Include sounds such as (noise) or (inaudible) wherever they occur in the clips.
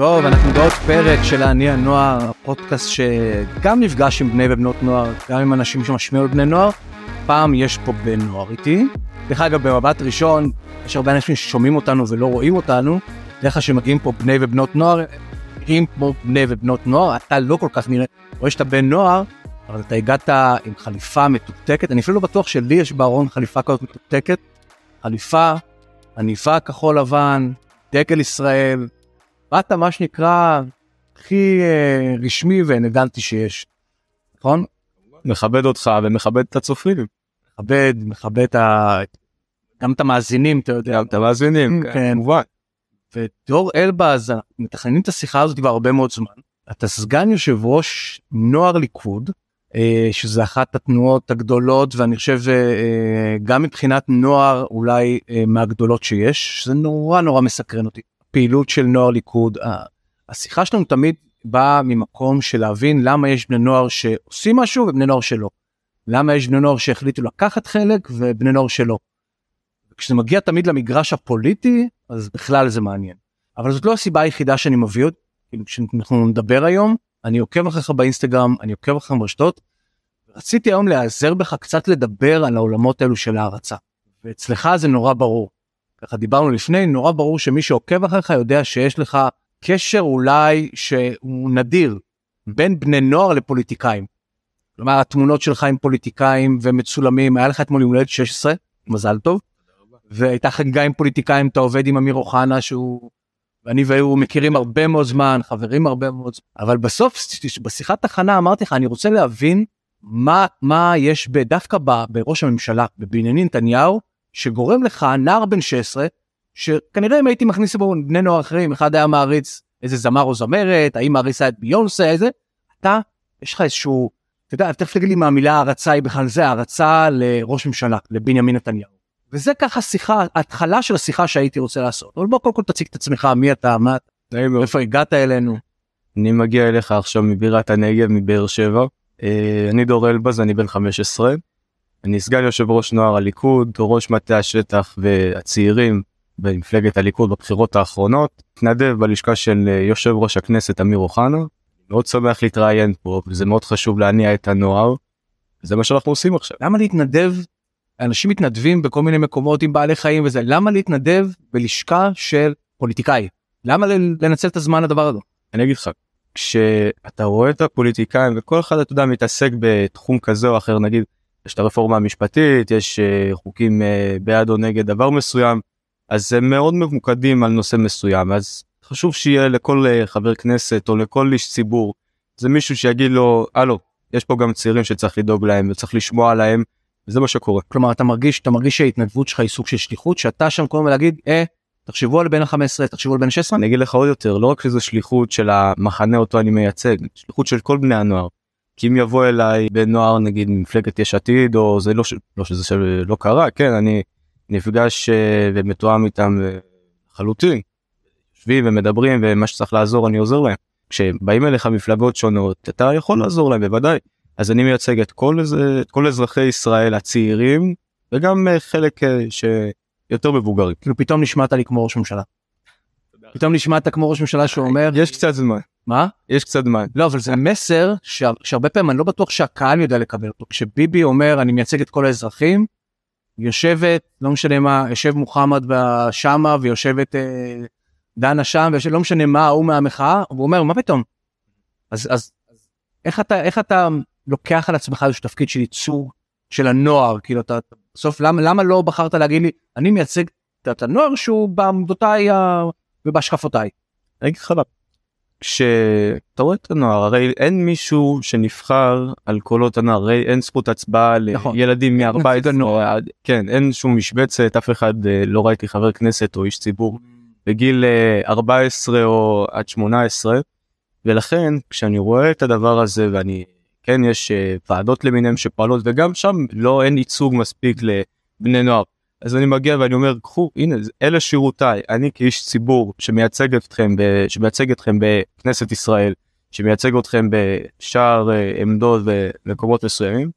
טוב, אנחנו בעוד פרק של אני הנוער, הפודקאסט שגם נפגש עם בני ובנות נוער, גם עם אנשים שמשמיעו לבני נוער. פעם יש פה בן נוער איתי. דרך אגב, במבט ראשון, יש הרבה אנשים ששומעים אותנו ולא רואים אותנו. בדרך כלל שמגיעים פה בני ובנות נוער, נראים כמו בני ובנות נוער, אתה לא כל כך נראה, רואה שאתה בן נוער, אבל אתה הגעת עם חליפה מתוקתקת, אני אפילו לא בטוח שלי יש בארון חליפה כזאת מתוקתקת. חליפה, עניבה כחול לבן, דגל ישראל, באת מה שנקרא הכי אה, רשמי ואלגנטי שיש, נכון? מכבד אותך ומכבד את הצופים. מכבד, מכבד ה... גם את המאזינים, אתה יודע. גם את המאזינים, כן. כמובן. ודור אלבז, מתכננים את השיחה הזאת כבר הרבה מאוד זמן. אתה סגן יושב ראש נוער ליכוד, אה, שזה אחת התנועות הגדולות ואני חושב אה, גם מבחינת נוער אולי מהגדולות שיש, זה נורא נורא מסקרן אותי. פעילות של נוער ליכוד, השיחה שלנו תמיד באה ממקום של להבין למה יש בני נוער שעושים משהו ובני נוער שלא. למה יש בני נוער שהחליטו לקחת חלק ובני נוער שלא. כשזה מגיע תמיד למגרש הפוליטי אז בכלל זה מעניין. אבל זאת לא הסיבה היחידה שאני מביא כאילו כשאנחנו נדבר היום, אני עוקב אחריך באינסטגרם, אני עוקב אחריך ברשתות. רציתי היום להיעזר בך קצת לדבר על העולמות האלו של הערצה. ואצלך זה נורא ברור. ככה דיברנו לפני, נורא ברור שמי שעוקב אחריך יודע שיש לך קשר אולי שהוא נדיר בין בני נוער לפוליטיקאים. כלומר התמונות שלך עם פוליטיקאים ומצולמים, היה לך אתמול יום הולדת 16, מזל טוב. והייתה חגיגה עם פוליטיקאים, אתה עובד עם אמיר אוחנה שהוא, ואני והוא מכירים הרבה מאוד זמן, חברים הרבה מאוד זמן, אבל בסוף בשיחת הכנה אמרתי לך, אני רוצה להבין מה, מה יש ב, דווקא ב, בראש הממשלה, בבנימין נתניהו, שגורם לך, נער בן 16, שכנראה אם הייתי מכניס בו בני נוער אחרים, אחד היה מעריץ איזה זמר או זמרת, האם מעריצה את ביונסה, איזה, אתה, יש לך איזשהו, אתה יודע, תכף תגיד לי מה המילה הערצה היא בכלל זה, הערצה לראש ממשלה, לבנימין נתניהו. וזה ככה שיחה, התחלה של השיחה שהייתי רוצה לעשות. אבל בוא קודם כל תציג את עצמך, מי אתה, מה אתה, איפה הגעת אלינו. אני מגיע אליך עכשיו מבירת הנגב מבאר שבע. אה, אני דור אלבז אני בן 15. אני סגן יושב ראש נוער הליכוד, ראש מטה השטח והצעירים במפלגת הליכוד בבחירות האחרונות. התנדב בלשכה של אה, יושב ראש הכנסת אמיר אוחנה. מאוד שמח להתראיין פה וזה מאוד חשוב להניע את הנוער. זה מה שאנחנו עושים עכשיו. למה להתנדב? אנשים מתנדבים בכל מיני מקומות עם בעלי חיים וזה, למה להתנדב בלשכה של פוליטיקאי? למה לנצל את הזמן לדבר הזה? אני אגיד לך, כשאתה רואה את הפוליטיקאים וכל אחד אתה יודע מתעסק בתחום כזה או אחר נגיד יש את הרפורמה המשפטית יש uh, חוקים uh, בעד או נגד דבר מסוים אז הם מאוד ממוקדים על נושא מסוים אז חשוב שיהיה לכל uh, חבר כנסת או לכל איש ציבור זה מישהו שיגיד לו הלו יש פה גם צעירים שצריך לדאוג להם וצריך לשמוע עליהם וזה מה שקורה. כלומר אתה מרגיש אתה מרגיש שההתנדבות שלך היא סוג של שליחות שאתה שם כל הזמן להגיד אה תחשבו על בן ה-15 תחשבו על בן ה-16 אני אגיד לך עוד יותר לא רק שזו שליחות של המחנה אותו אני מייצג שליחות של כל בני הנוער. כי אם יבוא אליי בן נוער נגיד מפלגת יש עתיד או זה לא, ש... לא שזה שלא קרה כן אני נפגש uh, ומתואם איתם לחלוטין. יושבים ומדברים ומה שצריך לעזור אני עוזר להם. כשבאים אליך מפלגות שונות אתה יכול לעזור להם בוודאי. אז אני מייצג את כל, זה, את כל אזרחי ישראל הצעירים וגם uh, חלק שיותר מבוגרים. כאילו פתאום נשמעת לי כמו ראש ממשלה. פתאום נשמעת כמו ראש ממשלה שאומר יש קצת זמן מה יש קצת זמן לא אבל זה מסר שה- שהרבה פעמים אני לא בטוח שהקהל יודע לקבל אותו כשביבי אומר אני מייצג את כל האזרחים. יושבת לא משנה מה יושב מוחמד שמה ויושבת אה, דנה שם ויושב, לא משנה מה ההוא מהמחאה הוא אומר מה פתאום. אז אז אז איך אתה איך אתה לוקח על עצמך איזשהו תפקיד של ייצוג של הנוער כאילו אתה בסוף למה למה לא בחרת להגיד לי אני מייצג את הנוער שהוא בעמדותיי ה- ובהשקפותיי. אני אגיד לך. כשאתה רואה את הנוער הרי אין מישהו שנבחר על קולות הנוער הרי אין זכות הצבעה נכון. לילדים מ-14 הנוער. כן אין שום משבצת אף אחד אה, לא ראיתי חבר כנסת או איש ציבור בגיל אה, 14 או עד 18 ולכן כשאני רואה את הדבר הזה ואני כן יש אה, ועדות למיניהם שפועלות וגם שם לא אין ייצוג מספיק לבני נוער אז אני מגיע ואני אומר קחו הנה אלה שירותיי אני כאיש ציבור שמייצג אתכם ב, שמייצג אתכם בכנסת ישראל שמייצג אתכם בשאר אה, עמדות ומקומות מסוימים.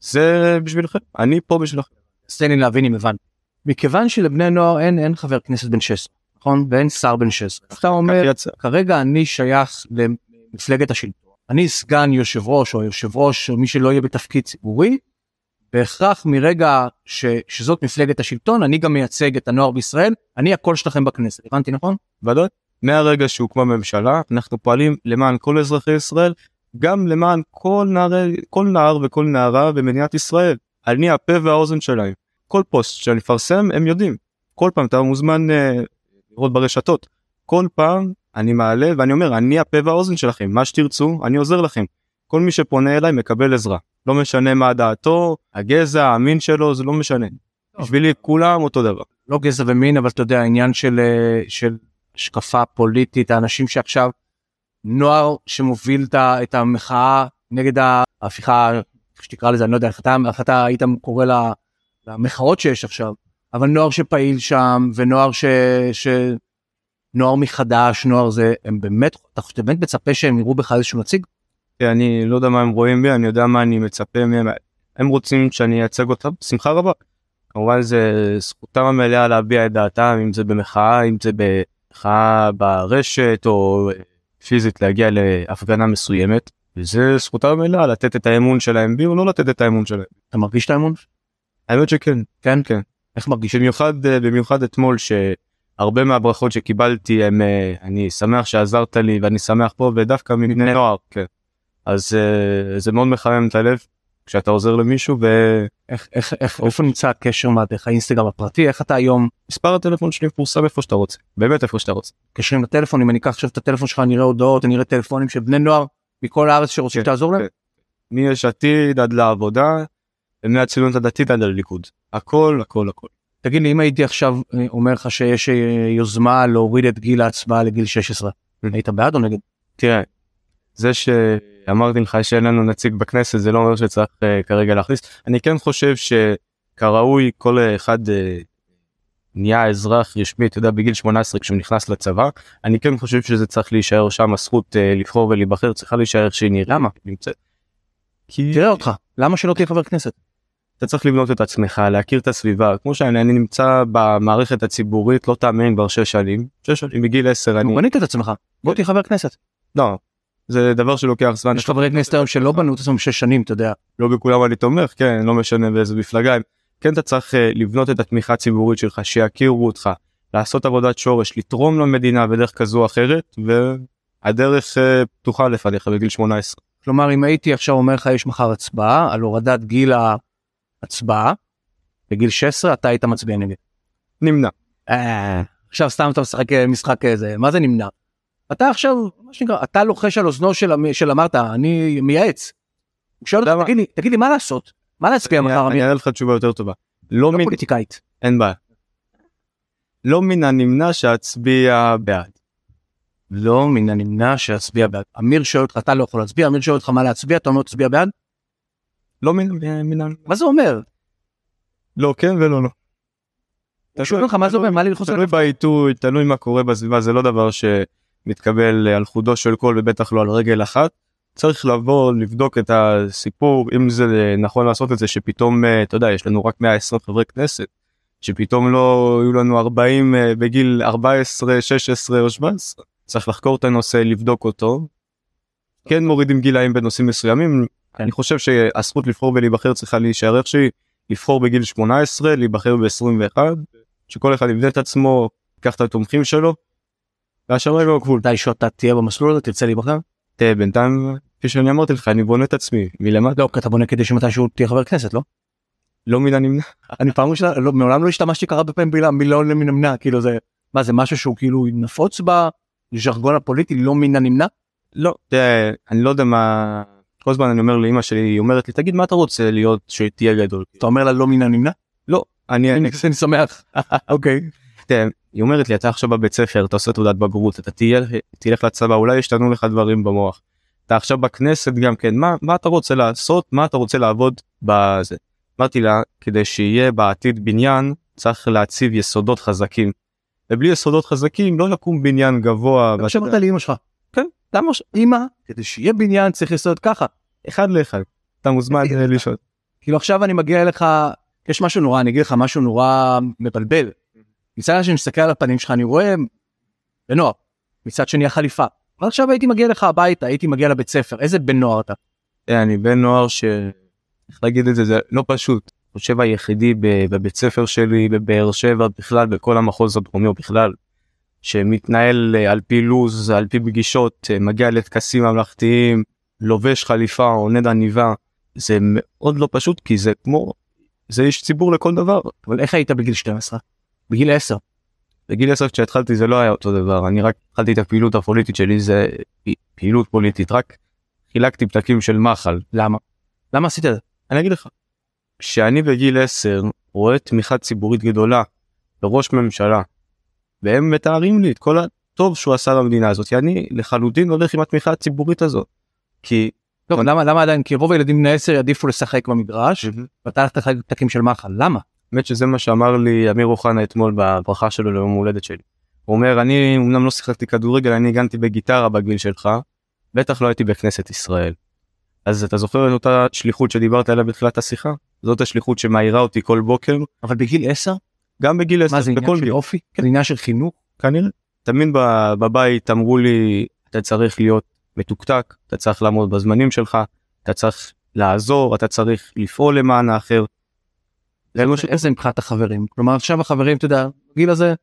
זה בשבילכם אני פה בשבילכם. אז תן לי להבין אם הבנתי. מכיוון שלבני נוער אין אין חבר כנסת בן 16 נכון? ואין שר בן 16. אתה אומר, יצא. כרגע אני שייך למפלגת השלטון. אני סגן יושב ראש או יושב ראש או מי שלא יהיה בתפקיד ציבורי. בהכרח מרגע ש, שזאת מפלגת השלטון אני גם מייצג את הנוער בישראל אני הקול שלכם בכנסת הבנתי נכון? ודאי. מהרגע שהוקמה ממשלה אנחנו פועלים למען כל אזרחי ישראל גם למען כל נער כל נער וכל נערה במדינת ישראל. אני הפה והאוזן שלהם. כל פוסט שאני מפרסם הם יודעים. כל פעם אתה מוזמן uh, לראות ברשתות. כל פעם אני מעלה ואני אומר אני הפה והאוזן שלכם מה שתרצו אני עוזר לכם. כל מי שפונה אליי מקבל עזרה לא משנה מה דעתו הגזע המין שלו זה לא משנה. בשבילי כולם אותו דבר. לא גזע ומין אבל אתה יודע העניין של אה, של השקפה פוליטית האנשים שעכשיו נוער שמוביל את המחאה נגד ההפיכה איך שתקרא לזה אני לא יודע איך אתה, איך אתה היית קורא לה- למחאות שיש עכשיו אבל נוער שפעיל שם ונוער ש... ש... נוער מחדש נוער זה הם באמת אתה באמת מצפה שהם יראו בך איזשהו נציג אני לא יודע מה הם רואים בי אני יודע מה אני מצפה מהם הם רוצים שאני אייצג אותם בשמחה רבה. כמובן זה זכותם המלאה להביע את דעתם אם זה במחאה אם זה במחאה ברשת או פיזית להגיע להפגנה מסוימת וזה זכותם המלאה לתת את האמון שלהם בי או לא לתת את האמון שלהם. אתה מרגיש את האמון האמת שכן כן כן. איך מרגיש במיוחד אה, במיוחד אתמול שהרבה מהברכות שקיבלתי הם אה, אני שמח שעזרת לי ואני שמח פה ודווקא מבני נוער כן. אז אה, זה מאוד מחמם את הלב כשאתה עוזר למישהו איך איך איך איפה נמצא הקשר מה דרך האינסטגרם הפרטי איך אתה היום ומספר הטלפון שלי מפורסם איפה שאתה רוצה באמת איפה שאתה רוצה. מתקשרים לטלפון אם אני אקח עכשיו את הטלפון שלך אני אראה הודעות אני אראה טלפונים של בני נוער מכל הארץ שרוצים כן, שתעזור להם. כן. מיש עתיד עד לעבודה ומהציונות הדתית עד הליכוד הכל הכל הכל. תגיד לי אם הייתי עכשיו אה, אומר לך שיש אה, יוזמה להוריד את גיל ההצבעה לגיל 16 היית בעד או נגד? תראה זה שאמרתי לך שאין לנו נציג בכנסת זה לא אומר שצריך uh, כרגע להכניס אני כן חושב שכראוי כל אחד uh, נהיה אזרח רשמי אתה יודע בגיל 18 כשהוא נכנס לצבא אני כן חושב שזה צריך להישאר שם הזכות uh, לבחור ולהיבחר צריכה להישאר שהיא נראית. למה? נמצאת. כי תראה אותך למה שלא תהיה חבר כנסת? אתה צריך לבנות את עצמך להכיר את הסביבה כמו שאני אני נמצא במערכת הציבורית לא תאמין כבר 6 שנים 6 שנים מגיל 10 אני בנית את עצמך בוא תהיה חבר כנסת. לא זה דבר שלוקח זמן יש חברי כנסת היום שלא בנו את עצמם 6 שנים אתה יודע. לא בכולם אני תומך כן לא משנה באיזה מפלגה כן אתה צריך אה, לבנות את התמיכה הציבורית שלך שיכירו אותך לעשות עבודת שורש לתרום למדינה בדרך כזו או אחרת והדרך אה, פתוחה לפניך בגיל 18. כלומר אם הייתי עכשיו אומר לך יש מחר הצבעה על הורדת גיל ההצבעה בגיל 16 אתה היית מצביע נגד. נמנע. אה, עכשיו סתם אתה משחק משחק איזה מה זה נמנע. אתה עכשיו מה שנקרא אתה לוחש על אוזנו של של אמרת אני מייעץ. הוא שואל אותך? תגיד לי תגיד לי מה לעשות מה להצביע מחר אני אענה לך תשובה יותר טובה. לא לא פוליטיקאית. אין בעיה. לא מן הנמנע שאצביע בעד. לא מן הנמנע שאצביע בעד. אמיר שואל אותך אתה לא יכול להצביע אמיר שואל אותך מה להצביע אתה אומר תצביע בעד לא מן מן ה- מה זה אומר? לא כן ולא לא. הוא שואל אותך מה זה אומר מה לי ללחוץ על תלוי בעיתוי תלוי מה קורה בסביבה זה לא דבר שמתקבל על חודו של קול ובטח לא על רגל אחת. צריך לבוא לבדוק את הסיפור אם זה נכון לעשות את זה שפתאום אה, אתה יודע יש לנו רק 120 חברי כנסת שפתאום לא יהיו לנו 40 אה, בגיל 14 16 או 17 צריך לחקור את הנושא לבדוק אותו. כן מורידים גילאים בנושאים מסוימים אני חושב שהזכות לבחור ולהיבחר צריכה להישאר איך שהיא לבחור בגיל 18 להיבחר ב-21 שכל אחד יבנה את עצמו ייקח את התומכים שלו. והשמיים הוא הגבול. מתי שאתה תהיה במסלול הזה תרצה להיבחר? תראה, בינתיים כפי שאני אמרתי לך אני בונה את עצמי מלמטה לא כי אתה בונה כדי שמתישהו תהיה חבר כנסת לא? לא מן הנמנע. (laughs) אני פעם ראשונה לא, מעולם לא השתמשתי ככה במילה מילה מן הנמנע כאילו זה מה זה משהו שהוא כאילו נפוץ בז'רגון הפוליטי לא מן הנמנע? לא תראה אני לא יודע מה כל הזמן אני אומר לאמא שלי היא אומרת לי תגיד מה אתה רוצה להיות שתהיה גדול. אתה אומר לה לא מן הנמנע? לא אני אני אני שמח. (laughs) אוקיי. תראה, היא אומרת לי אתה עכשיו בבית ספר אתה עושה תעודת בגרות אתה תהיה תלך לצבא אולי ישתנו לך דברים במוח. אתה עכשיו בכנסת גם כן מה מה אתה רוצה לעשות מה אתה רוצה לעבוד בזה. אמרתי לה כדי שיהיה בעתיד בניין צריך להציב יסודות חזקים. ובלי יסודות חזקים לא יקום בניין גבוה. מה שאמרת לאמא שלך. כן. למה ש- אמא כדי שיהיה בניין צריך לעשות ככה. אחד לאחד. אתה מוזמן לשאול. כאילו עכשיו אני מגיע אליך יש משהו נורא אני אגיד לך משהו נורא מבלבל. מצד אחד שאני מסתכל על הפנים שלך אני רואה בן נוער, מצד שני החליפה. אבל עכשיו הייתי מגיע לך הביתה, הייתי מגיע לבית ספר, איזה בן נוער אתה? אה, אני בן נוער ש... איך להגיד את זה, זה לא פשוט. אני חושב היחידי בבית ספר שלי בבאר שבע בכלל בכל המחוז הדרומי או בכלל שמתנהל אה, על פי לו"ז על פי פגישות אה, מגיע לטקסים ממלכתיים לובש חליפה עונד עניבה זה מאוד לא פשוט כי זה כמו זה איש ציבור לכל דבר אבל איך היית בגיל 12? בגיל 10. בגיל 10 כשהתחלתי זה לא היה אותו דבר אני רק התחלתי את הפעילות הפוליטית שלי זה פעילות פוליטית רק חילקתי פתקים של מחל למה? למה עשית את זה? אני אגיד לך. כשאני בגיל 10 רואה תמיכה ציבורית גדולה בראש ממשלה והם מתארים לי את כל הטוב שהוא עשה למדינה הזאת כי אני לחלוטין הולך עם התמיכה הציבורית הזאת. כי לא, אבל למה, למה עדיין? כי רוב הילדים בני 10 יעדיפו לשחק במגרש ואתה הלכת לחלק פתקים של מחל, למה? האמת שזה מה שאמר לי אמיר אוחנה אתמול בברכה שלו ליום הולדת שלי. הוא אומר אני אמנם לא שיחקתי כדורגל אני הגנתי בגיטרה בגיל שלך בטח לא הייתי בכנסת ישראל. אז אתה זוכר את אותה שליחות שדיברת עליה בתחילת השיחה? זאת השליחות שמאירה אותי כל בוקר אבל בגיל 10? גם בגיל 10 מה זה עניין בכל של. אופי? זה עניין של חינוך? כנראה. תמיד בבית אמרו לי אתה צריך להיות מתוקתק אתה צריך לעמוד בזמנים שלך אתה צריך לעזור אתה צריך לפעול למען האחר. איך זה מבחינת החברים? כלומר עכשיו החברים אתה יודע, בגיל הזה,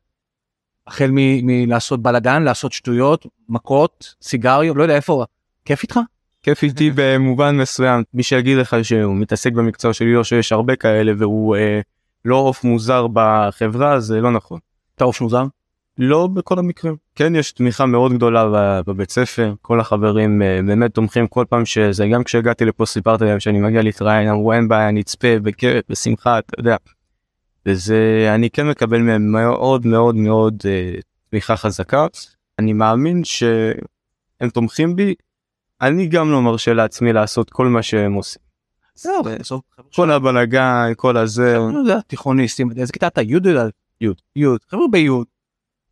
החל מלעשות בלאגן, לעשות שטויות, מכות, סיגריות, לא יודע איפה, כיף איתך? כיף איתי (laughs) במובן מסוים מי שיגיד לך שהוא מתעסק במקצוע שלי או שיש הרבה כאלה והוא אה, לא עוף מוזר בחברה זה לא נכון. אתה עוף מוזר? לא בכל המקרים כן יש תמיכה מאוד גדולה בבית ספר כל החברים אה, באמת תומכים כל פעם שזה גם כשהגעתי לפה סיפרתי להם שאני מגיע להתראיין אמרו אין בעיה נצפה בכיף בשמחה אתה יודע. וזה אני כן מקבל מהם מאוד מאוד מאוד אה, תמיכה חזקה אני מאמין שהם תומכים בי אני גם לא מרשה לעצמי לעשות כל מה שהם עושים זהו, כל הבלאגן כל הזה לא תיכוניסטים, איזה כיתה אתה? י' יודע? י', י', חבר'ה בי',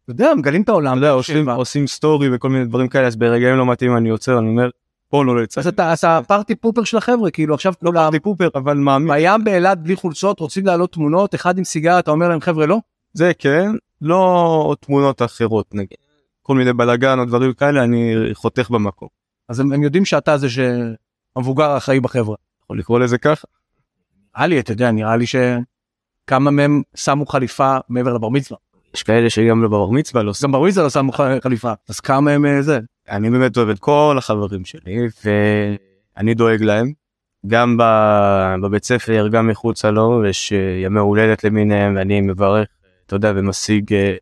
אתה יודע, מגלים את העולם, אתה יודע, עושים עושים סטורי וכל מיני דברים כאלה אז ברגעים לא מתאים אני עוצר אני אומר בוא לא לצאת. אז אתה אתה party pooper של החבר'ה, כאילו עכשיו לא party pooper אבל מאמין בים באילת בלי חולצות, רוצים לעלות תמונות, אחד עם סיגר, אתה אומר להם חבר'ה לא? זה כן לא תמונות אחרות נגיד כל מיני בלאגן או דברים כאלה אני חותך במקום. אז הם הם יודעים שאתה זה שהמבוגר האחראי בחברה. יכול לקרוא לזה ככה. נראה לי, אתה יודע, נראה לי שכמה מהם שמו חליפה מעבר לבר מצווה. יש כאלה שגם לא בבר מצווה לא גם בר מצווה לא שמו ח- חליפה, אז כמה מהם אה, זה? אני באמת אוהב את כל החברים שלי ואני דואג להם גם בבית ספר גם מחוצה לו יש אה, ימי הולדת למיניהם ואני מברך אתה יודע ומשיג אה,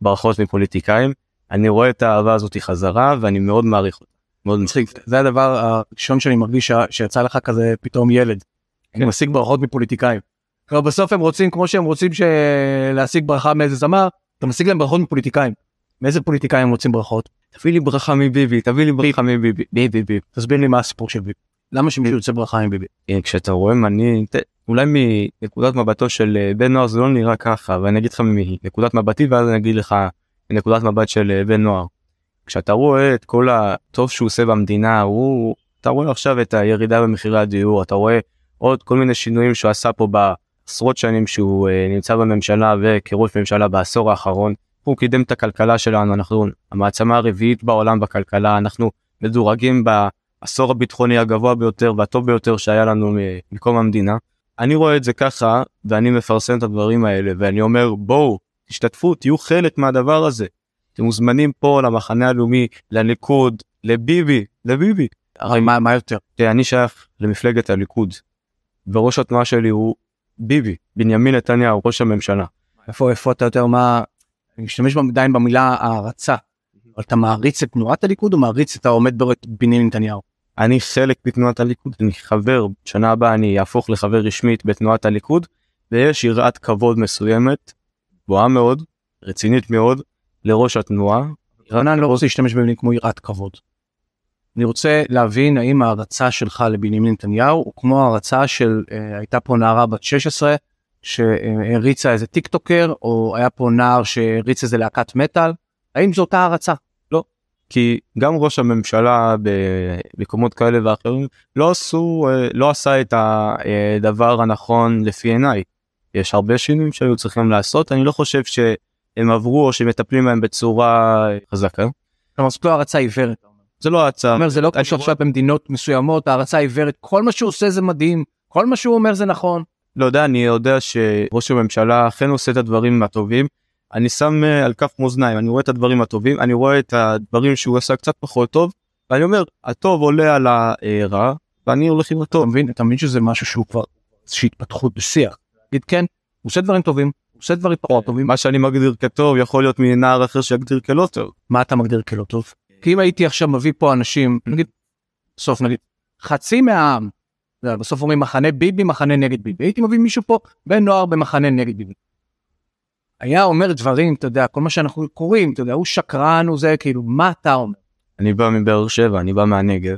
ברכות מפוליטיקאים אני רואה את האהבה הזאת חזרה ואני מאוד מעריך אותה. מאוד מצחיק, זה הדבר הראשון שאני מרגיש שיצא לך כזה פתאום ילד. אני משיג ברכות מפוליטיקאים. אבל בסוף הם רוצים כמו שהם רוצים ש- להשיג ברכה מאיזה זמר, אתה משיג להם ברכות מפוליטיקאים. מאיזה פוליטיקאים הם רוצים ברכות? תביא לי ברכה מביבי תביא לי ברכה מביבי ביבי ביבי. תסביר לי מה הסיפור של ביבי. למה שמישהו יוצא ברכה עם ביבי? אה, כשאתה רואה מנהיג אולי מנקודת מבטו של אה, בן נוער זה לא נראה ככה ואני אגיד לך מנקודת מבטי ואז אני אגיד לך מנקודת מבט של אה, בן נוער. כשאתה רואה את כל הטוב שהוא עושה במדינה הוא אתה רואה עכשיו את הירידה במחירי הדיור אתה רואה עוד כל מיני שינויים שהוא עשה פה בעשרות שנים שהוא אה, נמצא בממשלה וכראש ממשלה בעשור האחרון. הוא קידם את הכלכלה שלנו אנחנו המעצמה הרביעית בעולם בכלכלה אנחנו מדורגים בעשור הביטחוני הגבוה ביותר והטוב ביותר שהיה לנו מקום המדינה. אני רואה את זה ככה ואני מפרסם את הדברים האלה ואני אומר בואו תשתתפו תהיו חלק מהדבר הזה. אתם מוזמנים פה למחנה הלאומי לליכוד לביבי לביבי. הרי מה מה יותר? תראה, אני שייך למפלגת הליכוד. וראש התנועה שלי הוא ביבי בנימין נתניהו ראש הממשלה. איפה איפה אתה יותר מה? אני משתמש עדיין במילה הערצה. אבל אתה מעריץ את תנועת הליכוד או מעריץ את העומד בראש בנימין נתניהו? אני חלק מתנועת הליכוד אני חבר שנה הבאה אני אהפוך לחבר רשמית בתנועת הליכוד ויש יראת כבוד מסוימת גבוהה מאוד רצינית מאוד לראש התנועה. רענן לא רוצה להשתמש במילים כמו יראת כבוד. אני רוצה להבין האם ההערצה שלך לבנימין נתניהו הוא כמו ההערצה של אה, הייתה פה נערה בת 16 שהריצה איזה טיק טוקר או היה פה נער שהריץ איזה להקת מטאל האם זו אותה הערצה? כי גם ראש הממשלה במקומות כאלה ואחרים לא עשו אה, לא עשה את הדבר הנכון לפי עיניי. יש הרבה שינויים שהיו צריכים לעשות אני לא חושב הם עברו או שמטפלים בהם בצורה חזקה. כלומר זאת לא הערצה עיוורת. זה לא הצעה. אומר זה לא כמו שעכשיו במדינות מסוימות הערצה עיוורת כל מה שהוא עושה זה מדהים כל מה שהוא אומר זה נכון. לא יודע אני יודע שראש הממשלה אכן עושה את הדברים הטובים. אני שם אה, על כף מאזניים אני רואה את הדברים הטובים אני רואה את הדברים שהוא עשה קצת פחות טוב ואני אומר הטוב עולה על הרע ואני הולך עם הטוב. אתה מבין אתה מבין שזה משהו שהוא כבר איזושהי התפתחות בשיח. להגיד כן הוא עושה דברים טובים הוא עושה דברים פחות טובים מה שאני מגדיר כטוב יכול להיות מנער אחר שיגדיר כלא טוב. מה אתה מגדיר כלא טוב? כי אם הייתי עכשיו מביא פה אנשים נגיד בסוף נגיד חצי מהעם בסוף אומרים מחנה ביבי מחנה נגד ביבי הייתי מביא מישהו פה בן נוער במחנה נגד ביבי. היה אומר דברים אתה יודע כל מה שאנחנו קוראים אתה יודע הוא שקרן הוא זה כאילו מה אתה אומר. אני בא מבאר שבע אני בא מהנגב.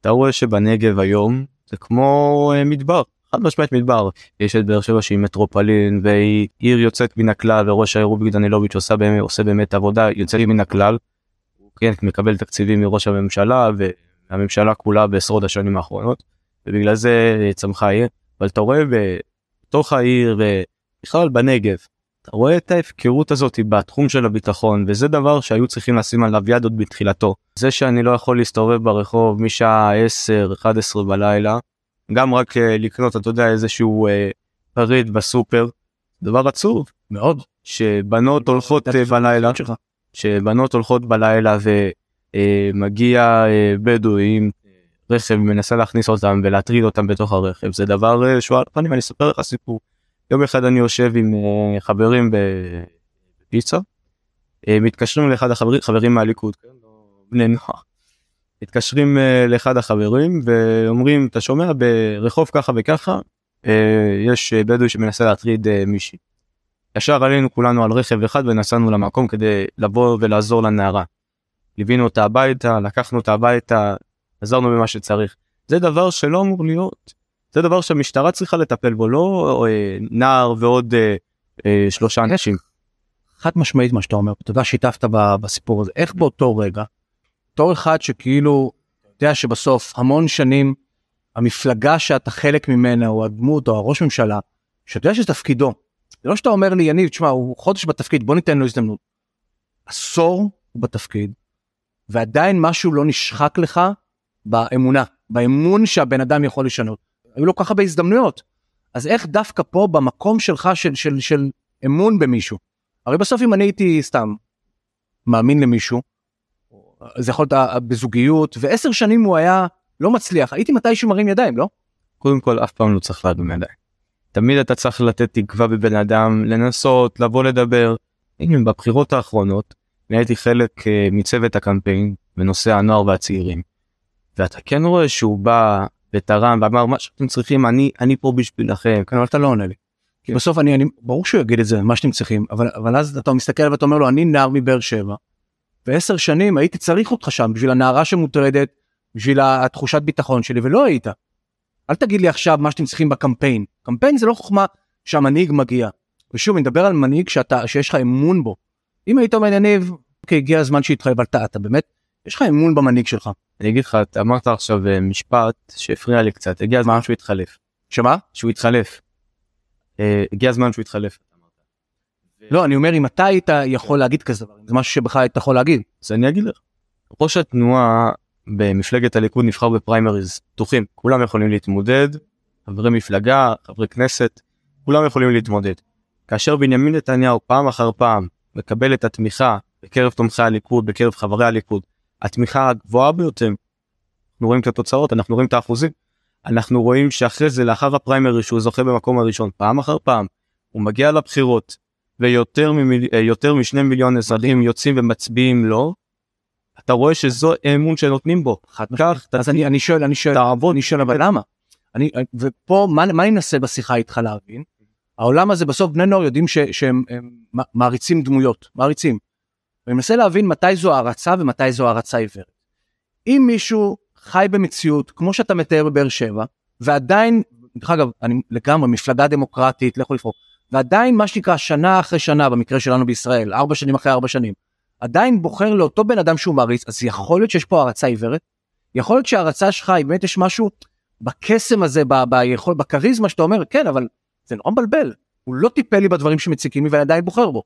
אתה רואה שבנגב היום זה כמו אה, מדבר חד משמעית מדבר יש את באר שבע שהיא מטרופולין והיא עיר יוצאת מן הכלל וראש העיר רוביק דנילוביץ' עושה באמת עושה באמת עבודה יוצאת מן הכלל. כן מקבל תקציבים מראש הממשלה והממשלה כולה בעשרות השנים האחרונות ובגלל זה אה, צמחה העיר. אבל אתה רואה בתוך העיר ובכלל בנגב אתה רואה את ההפקרות הזאת בתחום של הביטחון וזה דבר שהיו צריכים לשים עליו יד עוד בתחילתו. זה שאני לא יכול להסתובב ברחוב משעה 10-11 בלילה גם רק uh, לקנות אתה יודע איזשהו uh, פריט בסופר דבר עצוב מאוד שבנות הולכות uh, בלילה שבנות הולכות בלילה ומגיע uh, בדואי עם רכב מנסה להכניס אותם ולהטריד אותם בתוך הרכב זה דבר uh, שהוא על פנים אני אספר לך סיפור. יום אחד אני יושב עם uh, חברים בפיצה מתקשרים לאחד החברים חברים מהליכוד כן? לא בני נוער. מתקשרים לאחד החברים ואומרים אתה שומע ברחוב ככה וככה יש בדואי שמנסה להטריד מישהי. ישר עלינו כולנו על רכב אחד ונסענו למקום כדי לבוא ולעזור לנערה. ליווינו אותה הביתה לקחנו אותה הביתה עזרנו במה שצריך זה דבר שלא אמור להיות זה דבר שהמשטרה צריכה לטפל בו לא אה, נער ועוד אה, אה, שלושה אנשים. חד משמעית מה שאתה אומר יודע שיתפת בסיפור הזה איך באותו רגע. בתור אחד שכאילו אתה יודע שבסוף המון שנים המפלגה שאתה חלק ממנה או הדמות או הראש ממשלה שאתה יודע שזה תפקידו. זה לא שאתה אומר לי יניב תשמע הוא חודש בתפקיד בוא ניתן לו הזדמנות. עשור הוא בתפקיד ועדיין משהו לא נשחק לך באמונה באמון שהבן אדם יכול לשנות. היו לו כל כך הרבה הזדמנויות. אז איך דווקא פה במקום שלך של, של, של אמון במישהו. הרי בסוף אם אני הייתי סתם מאמין למישהו זה יכול להיות בזוגיות ועשר שנים הוא היה לא מצליח הייתי מתישהו מרים ידיים לא? קודם כל אף פעם לא צריך להרים ידיים. תמיד אתה צריך לתת תקווה בבן אדם לנסות לבוא לדבר. הנה בבחירות האחרונות אני הייתי חלק אה, מצוות הקמפיין בנושא הנוער והצעירים. ואתה כן רואה שהוא בא ותרם ואמר מה שאתם צריכים אני אני פה בשבילכם כן, אבל אתה לא עונה לי. כי בסוף אני, אני ברור שהוא יגיד את זה מה שאתם צריכים אבל אבל אז אתה מסתכל ואתה אומר לו אני נער מבאר שבע. ועשר שנים הייתי צריך אותך שם בשביל הנערה שמוטרדת בשביל התחושת ביטחון שלי ולא היית. אל תגיד לי עכשיו מה שאתם צריכים בקמפיין קמפיין זה לא חוכמה שהמנהיג מגיע. ושוב אני מדבר על מנהיג שאתה שיש לך אמון בו. אם היית אומר יניב אוקיי הגיע הזמן שיתחייב אתה אתה באמת יש לך אמון במנהיג שלך. אני אגיד לך אתה אמרת עכשיו אה, משפט שהפריע לי קצת הגיע הזמן שהוא יתחלף. שמה? שהוא יתחלף. אה, הגיע הזמן שהוא יתחלף. לא אני אומר אם אתה היית יכול להגיד כזה דבר זה משהו שבכלל היית יכול להגיד. אז אני אגיד לך. ראש התנועה במפלגת הליכוד נבחר בפריימריז פתוחים כולם יכולים להתמודד חברי מפלגה חברי כנסת כולם יכולים להתמודד. כאשר בנימין נתניהו פעם אחר פעם מקבל את התמיכה בקרב תומכי הליכוד בקרב חברי הליכוד התמיכה הגבוהה ביותר. אנחנו רואים את התוצאות אנחנו רואים את האחוזים. אנחנו רואים שאחרי זה לאחר הפריימרי שהוא זוכה במקום הראשון פעם אחר פעם הוא מגיע לבחירות ויותר ממיל... יותר משני מיליון אזרחים יוצאים ומצביעים לו. אתה רואה שזו אמון שנותנים בו. כך, אז אני, אני שואל אני שואל תעבוד אני שואל אבל למה. אני ופה מה, מה אני אנסה בשיחה איתך להבין. העולם הזה בסוף בני נוער יודעים ש, שהם מעריצים דמויות מעריצים. ואני מנסה להבין מתי זו הערצה ומתי זו הערצה עיוורת. אם מישהו חי במציאות כמו שאתה מתאר בבאר שבע ועדיין דרך אגב אני לגמרי מפלגה דמוקרטית לכו לבחור ועדיין מה שנקרא שנה אחרי שנה במקרה שלנו בישראל ארבע שנים אחרי ארבע שנים עדיין בוחר לאותו בן אדם שהוא מעריץ אז יכול להיות שיש פה הערצה עיוורת. יכול להיות שההערצה שלך באמת יש משהו בקסם הזה ב- ביכול בכריזמה שאתה אומר כן אבל זה נורא מבלבל הוא לא טיפל לי בדברים שמציקים לי ואני עדיין בוחר בו.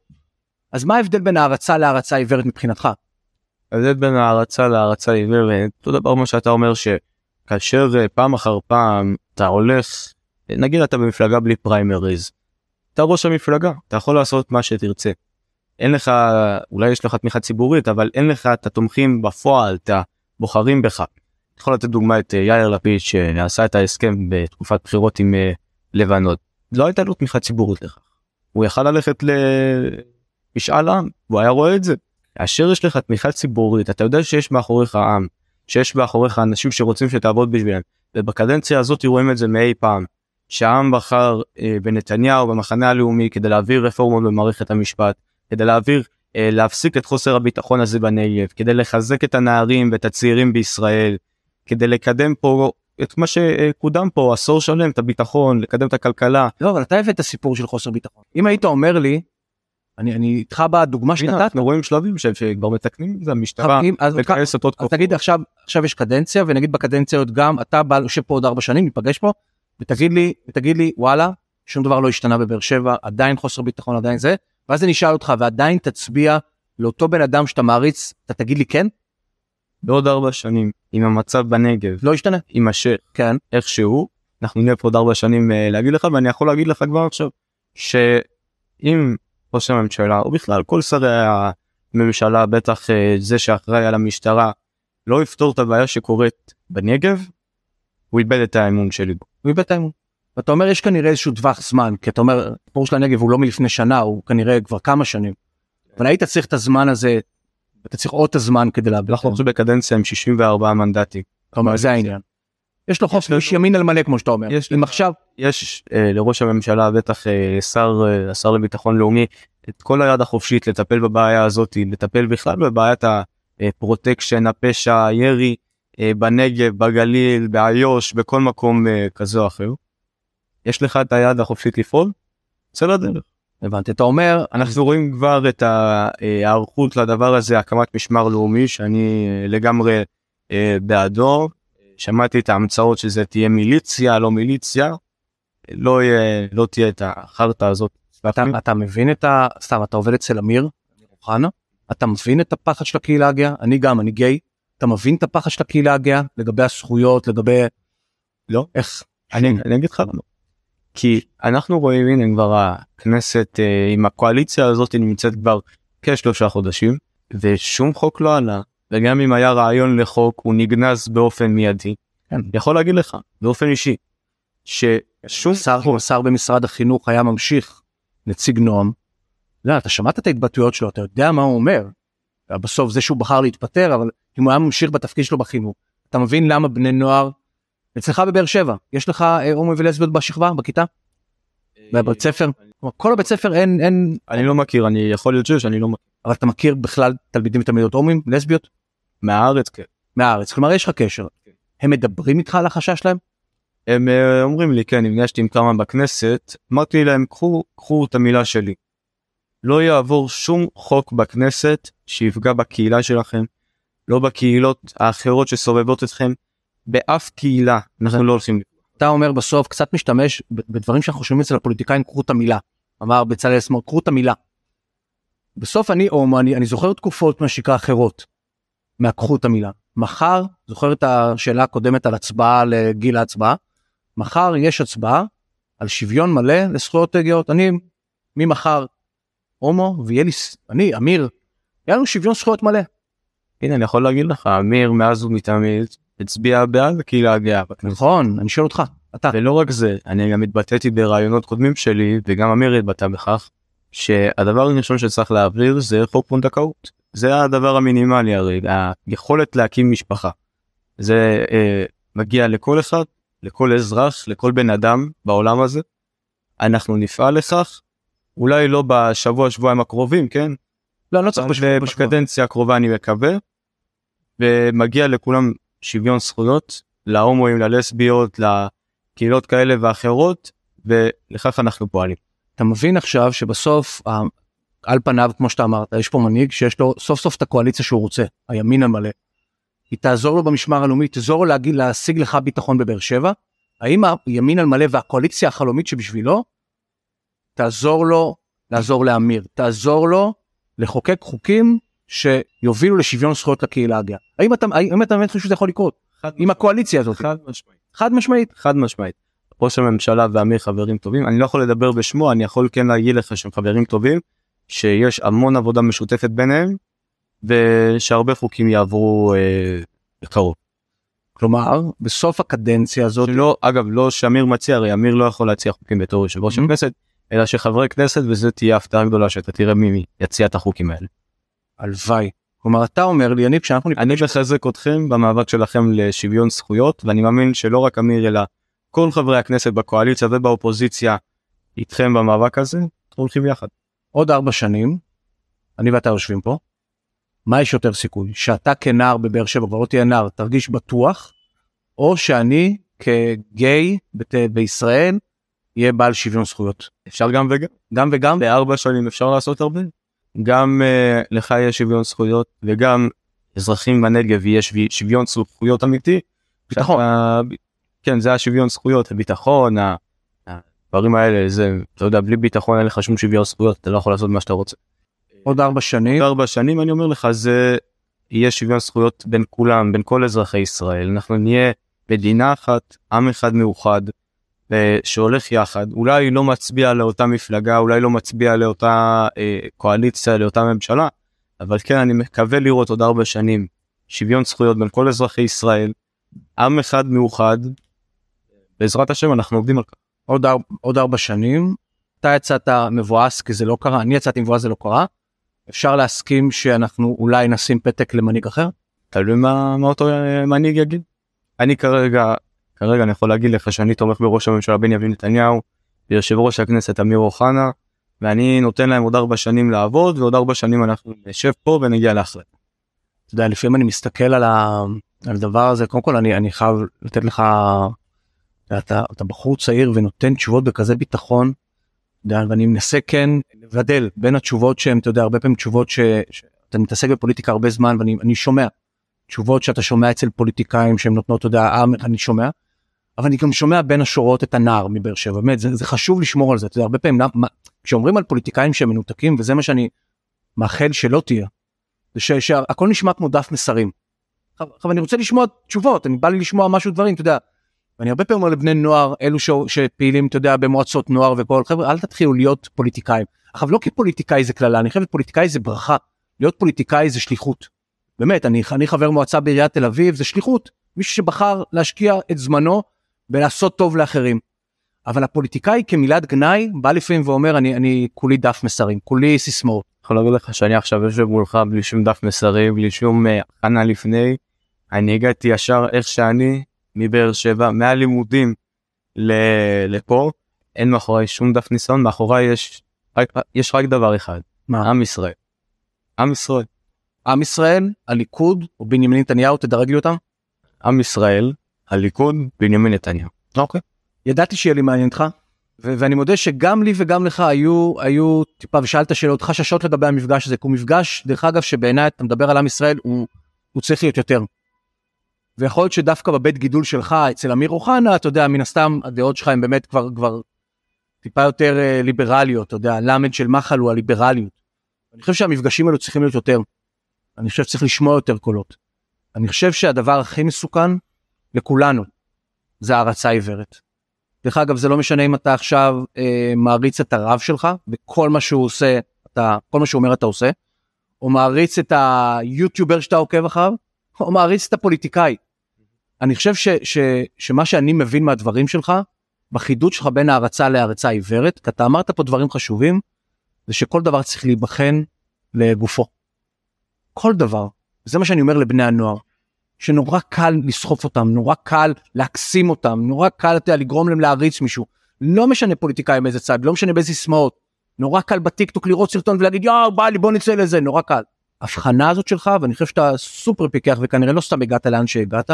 אז מה ההבדל בין הערצה להערצה עיוורת מבחינתך? ההבדל בין הערצה להערצה עיוורת, אותו דבר מה שאתה אומר שכאשר אה, פעם אחר פעם אתה הולך, נגיד אתה במפלגה בלי פריימריז, אתה ראש המפלגה, אתה יכול לעשות מה שתרצה. אין לך, אולי יש לך תמיכה ציבורית, אבל אין לך את התומכים בפועל, את הבוחרים בך. יכול לתת דוגמא את אה, יאיר לפיד שעשה את ההסכם בתקופת בחירות עם אה, לבנון. לא הייתה לו תמיכה ציבורית לכך. הוא יכל ללכת למשאל עם, והוא היה רואה את זה. כאשר יש לך תמיכה ציבורית, אתה יודע שיש מאחוריך עם, שיש מאחוריך אנשים שרוצים שתעבוד בשבילם. ובקדנציה הזאת רואים את זה מאי פעם. שהעם בחר אה, בנתניהו במחנה הלאומי כדי להעביר רפורמות במערכת המשפט, כדי להעביר, אה, להפסיק את חוסר הביטחון הזה בנגב, כדי לחזק את הנערים ואת הצעירים בישראל, כדי לקדם פה את מה שקודם פה עשור שלם את הביטחון לקדם את הכלכלה. לא אבל אתה הבאת סיפור של חוסר ביטחון אם היית אומר לי. אני אני איתך בדוגמה שנתת. אנחנו רואים שלבים שכבר מתקנים את זה המשטרה. אז תגיד עכשיו עכשיו יש קדנציה ונגיד בקדנציות גם אתה בא יושב פה עוד ארבע שנים ניפגש פה ותגיד לי ותגיד לי וואלה שום דבר לא השתנה בבאר שבע עדיין חוסר ביטחון עדיין זה ואז אני אשאל אותך ועדיין תצביע לאותו בן אדם שאתה מעריץ אתה תגיד לי כן? בעוד ארבע שנים אם המצב בנגב. לא ישתנה. יימשך כן. איכשהו אנחנו נהיה פה עוד ארבע שנים uh, להגיד לך ואני יכול להגיד לך כבר עכשיו שאם ראש הממשלה או בכלל כל שרי הממשלה בטח uh, זה שאחראי על המשטרה לא יפתור את הבעיה שקורית בנגב הוא איבד את האמון שלי בו. הוא איבד את האמון. ואתה אומר יש כנראה איזשהו טווח זמן כי אתה אומר הסיפור של הנגב הוא לא מלפני שנה הוא כנראה כבר כמה שנים. אבל היית צריך את הזמן הזה אתה צריך עוד את הזמן כדי להביא. אנחנו עכשיו בקדנציה עם 64 מנדטים. כלומר זה העניין. יש לו חופש יש ימין על מלא כמו שאתה אומר. יש אם עכשיו יש אה, לראש הממשלה בטח אה, שר אה, השר לביטחון לאומי את כל היד החופשית לטפל בבעיה הזאת לטפל בכלל בבעיית הפרוטקשן הפשע הירי אה, בנגב בגליל באיו"ש בכל מקום אה, כזה או אחר. יש לך את היד החופשית לפעול? צא לדרך. הבנתי. אתה אומר אנחנו רואים כבר את ההיערכות לדבר הזה הקמת משמר לאומי שאני אה, לגמרי אה, בעדו. שמעתי את ההמצאות שזה תהיה מיליציה לא מיליציה. לא יהיה לא תהיה את החרטא הזאת. אתה, אתה מבין את ה... סתם אתה עובד אצל אמיר אוחנה? אתה מבין את הפחד של הקהילה הגאה? אני גם אני גיי. אתה מבין את הפחד של הקהילה הגאה? לגבי הזכויות לגבי לא. איך? אני, אני אגיד לך לא. כי אנחנו רואים הנה כבר הכנסת אה, עם הקואליציה הזאת נמצאת כבר כשלושה חודשים ושום חוק לא עלה וגם אם היה רעיון לחוק הוא נגנז באופן מיידי. כן. יכול להגיד לך באופן אישי ששום שר. שר במשרד החינוך היה ממשיך נציג נועם. לא, אתה שמעת את ההתבטאויות שלו אתה יודע מה הוא אומר. בסוף זה שהוא בחר להתפטר אבל אם הוא היה ממשיך בתפקיד שלו בחינוך אתה מבין למה בני נוער אצלך בבאר שבע יש לך אה, הומו ולסביות בשכבה בכיתה? אה, בבית ספר? כל הבית ספר אין אין אני לא מכיר אני יכול להיות שאני לא מכיר אבל אתה מכיר בכלל תלמידים ותלמידות הומואים לסביות? מהארץ כן. מהארץ כלומר יש לך קשר. כן. הם מדברים איתך על החשש שלהם? הם אה, אומרים לי כן נפגשתי עם כמה בכנסת אמרתי להם קחו קחו את המילה שלי. לא יעבור שום חוק בכנסת שיפגע בקהילה שלכם לא בקהילות האחרות שסובבות אתכם באף קהילה אנחנו לא הולכים. אתה אומר בסוף קצת משתמש בדברים שאנחנו שומעים אצל הפוליטיקאים קחו את המילה. אמר בצלאל סמוט קחו את המילה. בסוף אני או אני, אני זוכר תקופות מה שנקרא אחרות. מהקחו את המילה. מחר זוכר את השאלה הקודמת על הצבעה לגיל ההצבעה. מחר יש הצבעה על שוויון מלא לזכויות גאות. אני ממחר הומו ויהיה לי אני אמיר. היה לנו שוויון זכויות מלא. הנה אני יכול להגיד לך אמיר מאז ומתמיד הצביע בעד הקהילה הגאה. נכון אני שואל אותך אתה ולא רק זה אני גם התבטאתי ברעיונות קודמים שלי וגם אמיר התבטא בכך שהדבר הראשון שצריך להעביר זה חוק פונדקאות זה הדבר המינימלי הרי היכולת להקים משפחה. זה אה, מגיע לכל אחד לכל אזרח לכל בן אדם בעולם הזה. אנחנו נפעל לכך אולי לא בשבוע שבועיים הקרובים כן. לא, לא צריך בשבוע, בקדנציה הקרובה אני מקווה. ומגיע לכולם שוויון זכויות להומואים ללסביות לקהילות כאלה ואחרות ולכך אנחנו פועלים. אתה מבין עכשיו שבסוף על פניו כמו שאתה אמרת יש פה מנהיג שיש לו סוף סוף את הקואליציה שהוא רוצה הימין המלא. היא תעזור לו במשמר הלאומי תעזור לו להשיג לך ביטחון בבאר שבע. האם הימין על מלא והקואליציה החלומית שבשבילו תעזור לו לעזור לאמיר תעזור לו לחוקק חוקים שיובילו לשוויון זכויות לקהילה הגאה. האם אתה האם אתה באמת חושב שזה יכול לקרות עם הקואליציה הזאת? חד משמעית. חד משמעית. חד משמעית. ראש הממשלה ואמיר חברים טובים אני לא יכול לדבר בשמו אני יכול כן להגיד לך שהם חברים טובים שיש המון עבודה משותפת ביניהם ושהרבה חוקים יעברו אה, בקרוב. כלומר בסוף הקדנציה הזאת שלא אגב לא שאמיר מציע הרי אמיר לא יכול להציע חוקים בתור יושב ראש Mhm. הכנסת אלא שחברי כנסת וזה תהיה הפתעה גדולה שאתה תראה מי יציע את החוקים האלה. הלוואי. כלומר אתה אומר לי אני כשאנחנו אני מחזק אתכם במאבק שלכם לשוויון זכויות ואני מאמין שלא רק אמיר אלא כל חברי הכנסת בקואליציה ובאופוזיציה איתכם במאבק הזה הולכים יחד. עוד ארבע שנים אני ואתה יושבים פה. מה יש יותר סיכוי שאתה כנער בבאר שבע כבר לא תהיה נער תרגיש בטוח או שאני כגיי בת- בישראל יהיה בעל שוויון זכויות. אפשר גם וגם. גם וגם בארבע שנים אפשר לעשות הרבה. גם uh, לך יש שוויון זכויות וגם אזרחים בנגב יש שוי- שוויון זכויות אמיתי. ביטחון. שאתה- כן זה השוויון זכויות הביטחון הדברים האלה זה אתה יודע בלי ביטחון אין לך שום שוויון זכויות אתה לא יכול לעשות מה שאתה רוצה. עוד ארבע שנים ארבע שנים אני אומר לך זה יהיה שוויון זכויות בין כולם בין כל אזרחי ישראל אנחנו נהיה מדינה אחת עם אחד מאוחד שהולך יחד אולי לא מצביע לאותה מפלגה אולי לא מצביע לאותה אה, קואליציה לאותה ממשלה אבל כן אני מקווה לראות עוד ארבע שנים שוויון זכויות בין כל אזרחי ישראל עם אחד מאוחד. בעזרת השם אנחנו עובדים על כך. עוד, אר... עוד ארבע שנים אתה יצאת מבואס כי זה לא קרה אני יצאתי מבואס זה לא קרה. אפשר להסכים שאנחנו אולי נשים פתק למנהיג אחר תלוי מה, מה אותו אה, מנהיג יגיד. אני כרגע כרגע אני יכול להגיד לך שאני תומך בראש הממשלה בנימין נתניהו ויושב ראש הכנסת אמיר אוחנה ואני נותן להם עוד ארבע שנים לעבוד ועוד ארבע שנים אנחנו נשב פה ונגיע להחלטה. אתה יודע לפעמים אני מסתכל על, ה... על הדבר הזה קודם כל אני אני חייב לתת לך אתה, אתה בחור צעיר ונותן תשובות בכזה ביטחון. ואני מנסה כן לבדל בין התשובות שהן אתה יודע הרבה פעמים תשובות ש... שאתה מתעסק בפוליטיקה הרבה זמן ואני אני שומע תשובות שאתה שומע אצל פוליטיקאים שהם נותנות אתה יודע אה, אני שומע. אבל אני גם שומע בין השורות את הנער מבאר שבע באמת זה, זה חשוב לשמור על זה אתה יודע, הרבה פעמים למה- כשאומרים על פוליטיקאים שהם מנותקים וזה מה שאני מאחל שלא תהיה. זה ש- שהכל נשמע כמו דף מסרים. עכשיו אני רוצה לשמוע תשובות אני בא לי לשמוע משהו דברים אתה יודע. ואני הרבה פעמים אומר לבני נוער אלו ש... שפעילים אתה יודע במועצות נוער וכל חבר'ה אל תתחילו להיות פוליטיקאים. עכשיו לא כפוליטיקאי זה קללה אני חושב שפוליטיקאי זה ברכה להיות פוליטיקאי זה שליחות. באמת אני, אני חבר מועצה בעיריית תל אביב זה שליחות מישהו שבחר להשקיע את זמנו ולעשות טוב לאחרים. אבל הפוליטיקאי כמילת גנאי בא לפעמים ואומר אני אני כולי דף מסרים כולי סיסמאות. יכול להגיד לך שאני עכשיו יושב מולך בלי שום דף מסרים בלי שום אה, הכנה לפני. אני הגעתי ישר איך שאני מבאר שבע מהלימודים ל- לפה אין מאחוריי שום דף ניסיון מאחוריי יש רק, יש רק דבר אחד מה? עם ישראל. עם ישראל. עם ישראל הליכוד או בנימין נתניהו תדרג לי אותם. עם ישראל הליכוד בנימין נתניהו. אוקיי. ידעתי שיהיה לי מעניין איתך ו- ואני מודה שגם לי וגם לך היו היו טיפה ושאלת שאלות חששות לגבי המפגש הזה כי הוא מפגש דרך אגב שבעיניי אתה מדבר על עם ישראל הוא, הוא צריך להיות יותר. ויכול להיות שדווקא בבית גידול שלך אצל אמיר אוחנה אתה יודע מן הסתם הדעות שלך הם באמת כבר כבר טיפה יותר אה, ליברליות אתה יודע הלמד של מחל הוא הליברליות. אני חושב שהמפגשים האלו צריכים להיות יותר. אני חושב שצריך לשמוע יותר קולות. אני חושב שהדבר הכי מסוכן לכולנו זה הערצה עיוורת. דרך אגב זה לא משנה אם אתה עכשיו אה, מעריץ את הרב שלך וכל מה שהוא עושה אתה כל מה שהוא אומר אתה עושה או מעריץ את היוטיובר שאתה עוקב אחריו או מעריץ את הפוליטיקאי. אני חושב ש, ש, שמה שאני מבין מהדברים שלך בחידוד שלך בין הערצה להערצה עיוורת כי אתה אמרת פה דברים חשובים זה שכל דבר צריך להיבחן לגופו. כל דבר. זה מה שאני אומר לבני הנוער. שנורא קל לסחוף אותם, נורא קל להקסים אותם, נורא קל אתה לגרום להם להריץ מישהו. לא משנה פוליטיקאי מאיזה צד, לא משנה באיזה סיסמאות. נורא קל בטיקטוק לראות סרטון ולהגיד יואו בא לי בוא נצא לזה, נורא קל. הבחנה הזאת שלך ואני חושב שאתה סופר פיקח וכנראה לא סתם הגעת לאן שהגעת,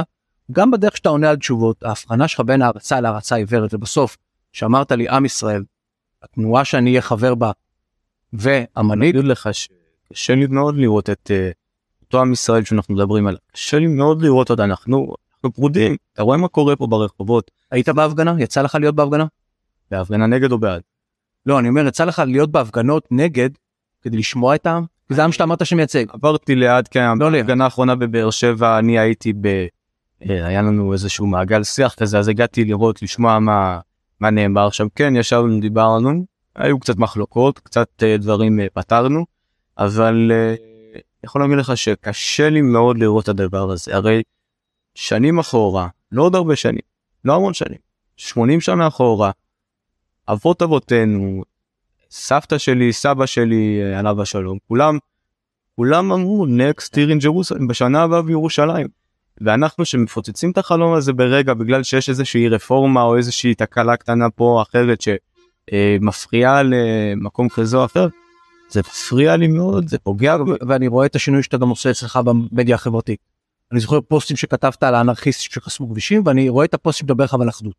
גם בדרך שאתה עונה על תשובות, ההבחנה שלך בין הערצה להערצה עיוורת ובסוף, שאמרת לי עם ישראל, התנועה שאני אהיה חבר בה, אני והמנהיג, אגיד לך שקשה לי מאוד לראות את אה, אותו עם ישראל שאנחנו מדברים עליו. קשה לי מאוד לראות אותה אנחנו אנחנו פרודים אתה רואה מה קורה פה ברחובות היית בהפגנה? יצא לך להיות בהפגנה? בהפגנה נגד או בעד. לא, אני אומר, יצא לך להיות בהפגנות נגד כדי לשמוע את העם? זה עם שאתה אמרת שמייצג. עברתי ליד כן, לא. בהפגנה האחרונה בבאר שבע אני הייתי ב... אה, היה לנו איזשהו מעגל שיח כזה אז הגעתי לראות לשמוע מה מה נאמר שם כן ישבנו דיברנו היו קצת מחלוקות קצת אה, דברים אה, פתרנו אבל יכול להגיד לך שקשה לי מאוד לראות את הדבר הזה הרי שנים אחורה לא עוד הרבה שנים לא המון שנים 80 שנה אחורה אבות אבותינו סבתא שלי סבא שלי אה, עליו השלום כולם כולם אמרו next year in Jerusalem בשנה הבאה בירושלים. ואנחנו שמפוצצים את החלום הזה ברגע בגלל שיש איזושהי רפורמה או איזושהי תקלה קטנה פה או אחרת שמפריעה למקום כזה או אחר. זה מפריע לי מאוד זה פוגע. ואני רואה את השינוי שאתה גם עושה אצלך במדיה החברתית. אני זוכר פוסטים שכתבת על האנרכיסטים שחסמו כבישים ואני רואה את הפוסט שמדבר לך על אחדות.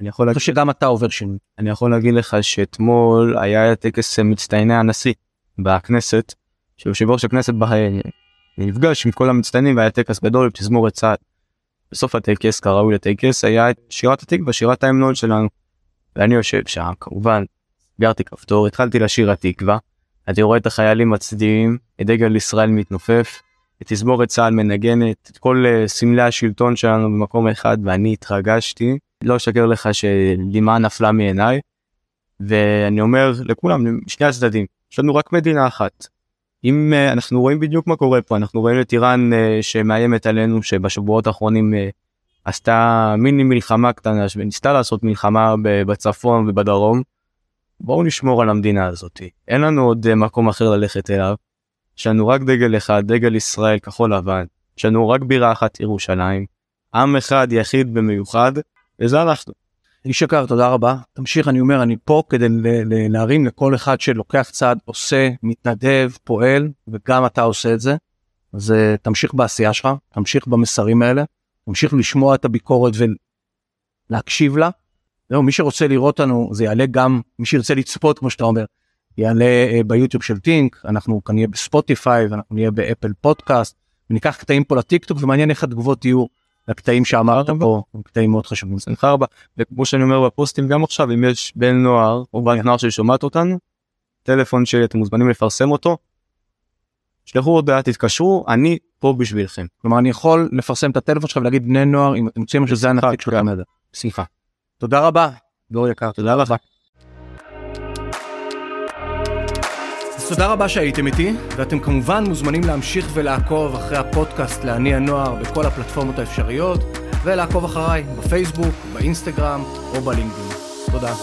אני יכול להגיד, שגם אתה עובר שינוי. אני יכול להגיד לך שאתמול היה טקס מצטייני הנשיא בכנסת שיושב ראש הכנסת בה- נפגש עם כל המצטיינים והיה טקס גדול עם תזמורת צה"ל. בסוף הטקס כראוי לטקס היה את שירת התקווה שירת ההמנון שלנו. ואני יושב שם כמובן סגרתי כפתור התחלתי לשיר התקווה. אני רואה את החיילים מצדיעים את דגל ישראל מתנופף את תזמורת צה"ל מנגנת את כל אה, סמלי השלטון שלנו במקום אחד ואני התרגשתי לא אשקר לך שדמעה נפלה מעיניי. ואני אומר לכולם משני הצדדים יש לנו רק מדינה אחת. אם uh, אנחנו רואים בדיוק מה קורה פה אנחנו רואים את איראן uh, שמאיימת עלינו שבשבועות האחרונים עשתה מיני מלחמה קטנה וניסתה לעשות מלחמה בצפון ובדרום. בואו נשמור על המדינה הזאת אין לנו עוד uh, מקום אחר ללכת אליו. יש לנו רק דגל אחד דגל ישראל כחול לבן יש לנו רק בירה אחת ירושלים. עם אחד יחיד ומיוחד וזה אנחנו. איש יקר תודה רבה תמשיך אני אומר אני פה כדי להרים לכל אחד שלוקח צעד עושה מתנדב פועל וגם אתה עושה את זה. אז אה, תמשיך בעשייה שלך תמשיך במסרים האלה תמשיך לשמוע את הביקורת ולהקשיב לה. זהו מי שרוצה לראות אותנו זה יעלה גם מי שירצה לצפות כמו שאתה אומר יעלה אה, ביוטיוב של טינק אנחנו כאן נהיה בספוטיפיי ואנחנו נהיה באפל פודקאסט וניקח קטעים פה לטיק טוק ומעניין איך התגובות יהיו לקטעים שאמרת פה הם קטעים מאוד חשובים. בשמחה רבה וכמו שאני אומר בפוסטים גם עכשיו אם יש בן נוער או בת נוער ששומעת אותנו טלפון שלי אתם מוזמנים לפרסם אותו. שלחו הודעה תתקשרו אני פה בשבילכם. כלומר אני יכול לפרסם את הטלפון שלך ולהגיד בני נוער אם אתם רוצים שזה הנציג שלכם. כן. תודה רבה דור יקר תודה רבה. אז תודה רבה שהייתם איתי ואתם כמובן מוזמנים להמשיך ולעקוב אחרי הפודקאסט לעני הנוער בכל הפלטפורמות האפשריות ולעקוב אחריי בפייסבוק באינסטגרם או בלינקדאין. תודה.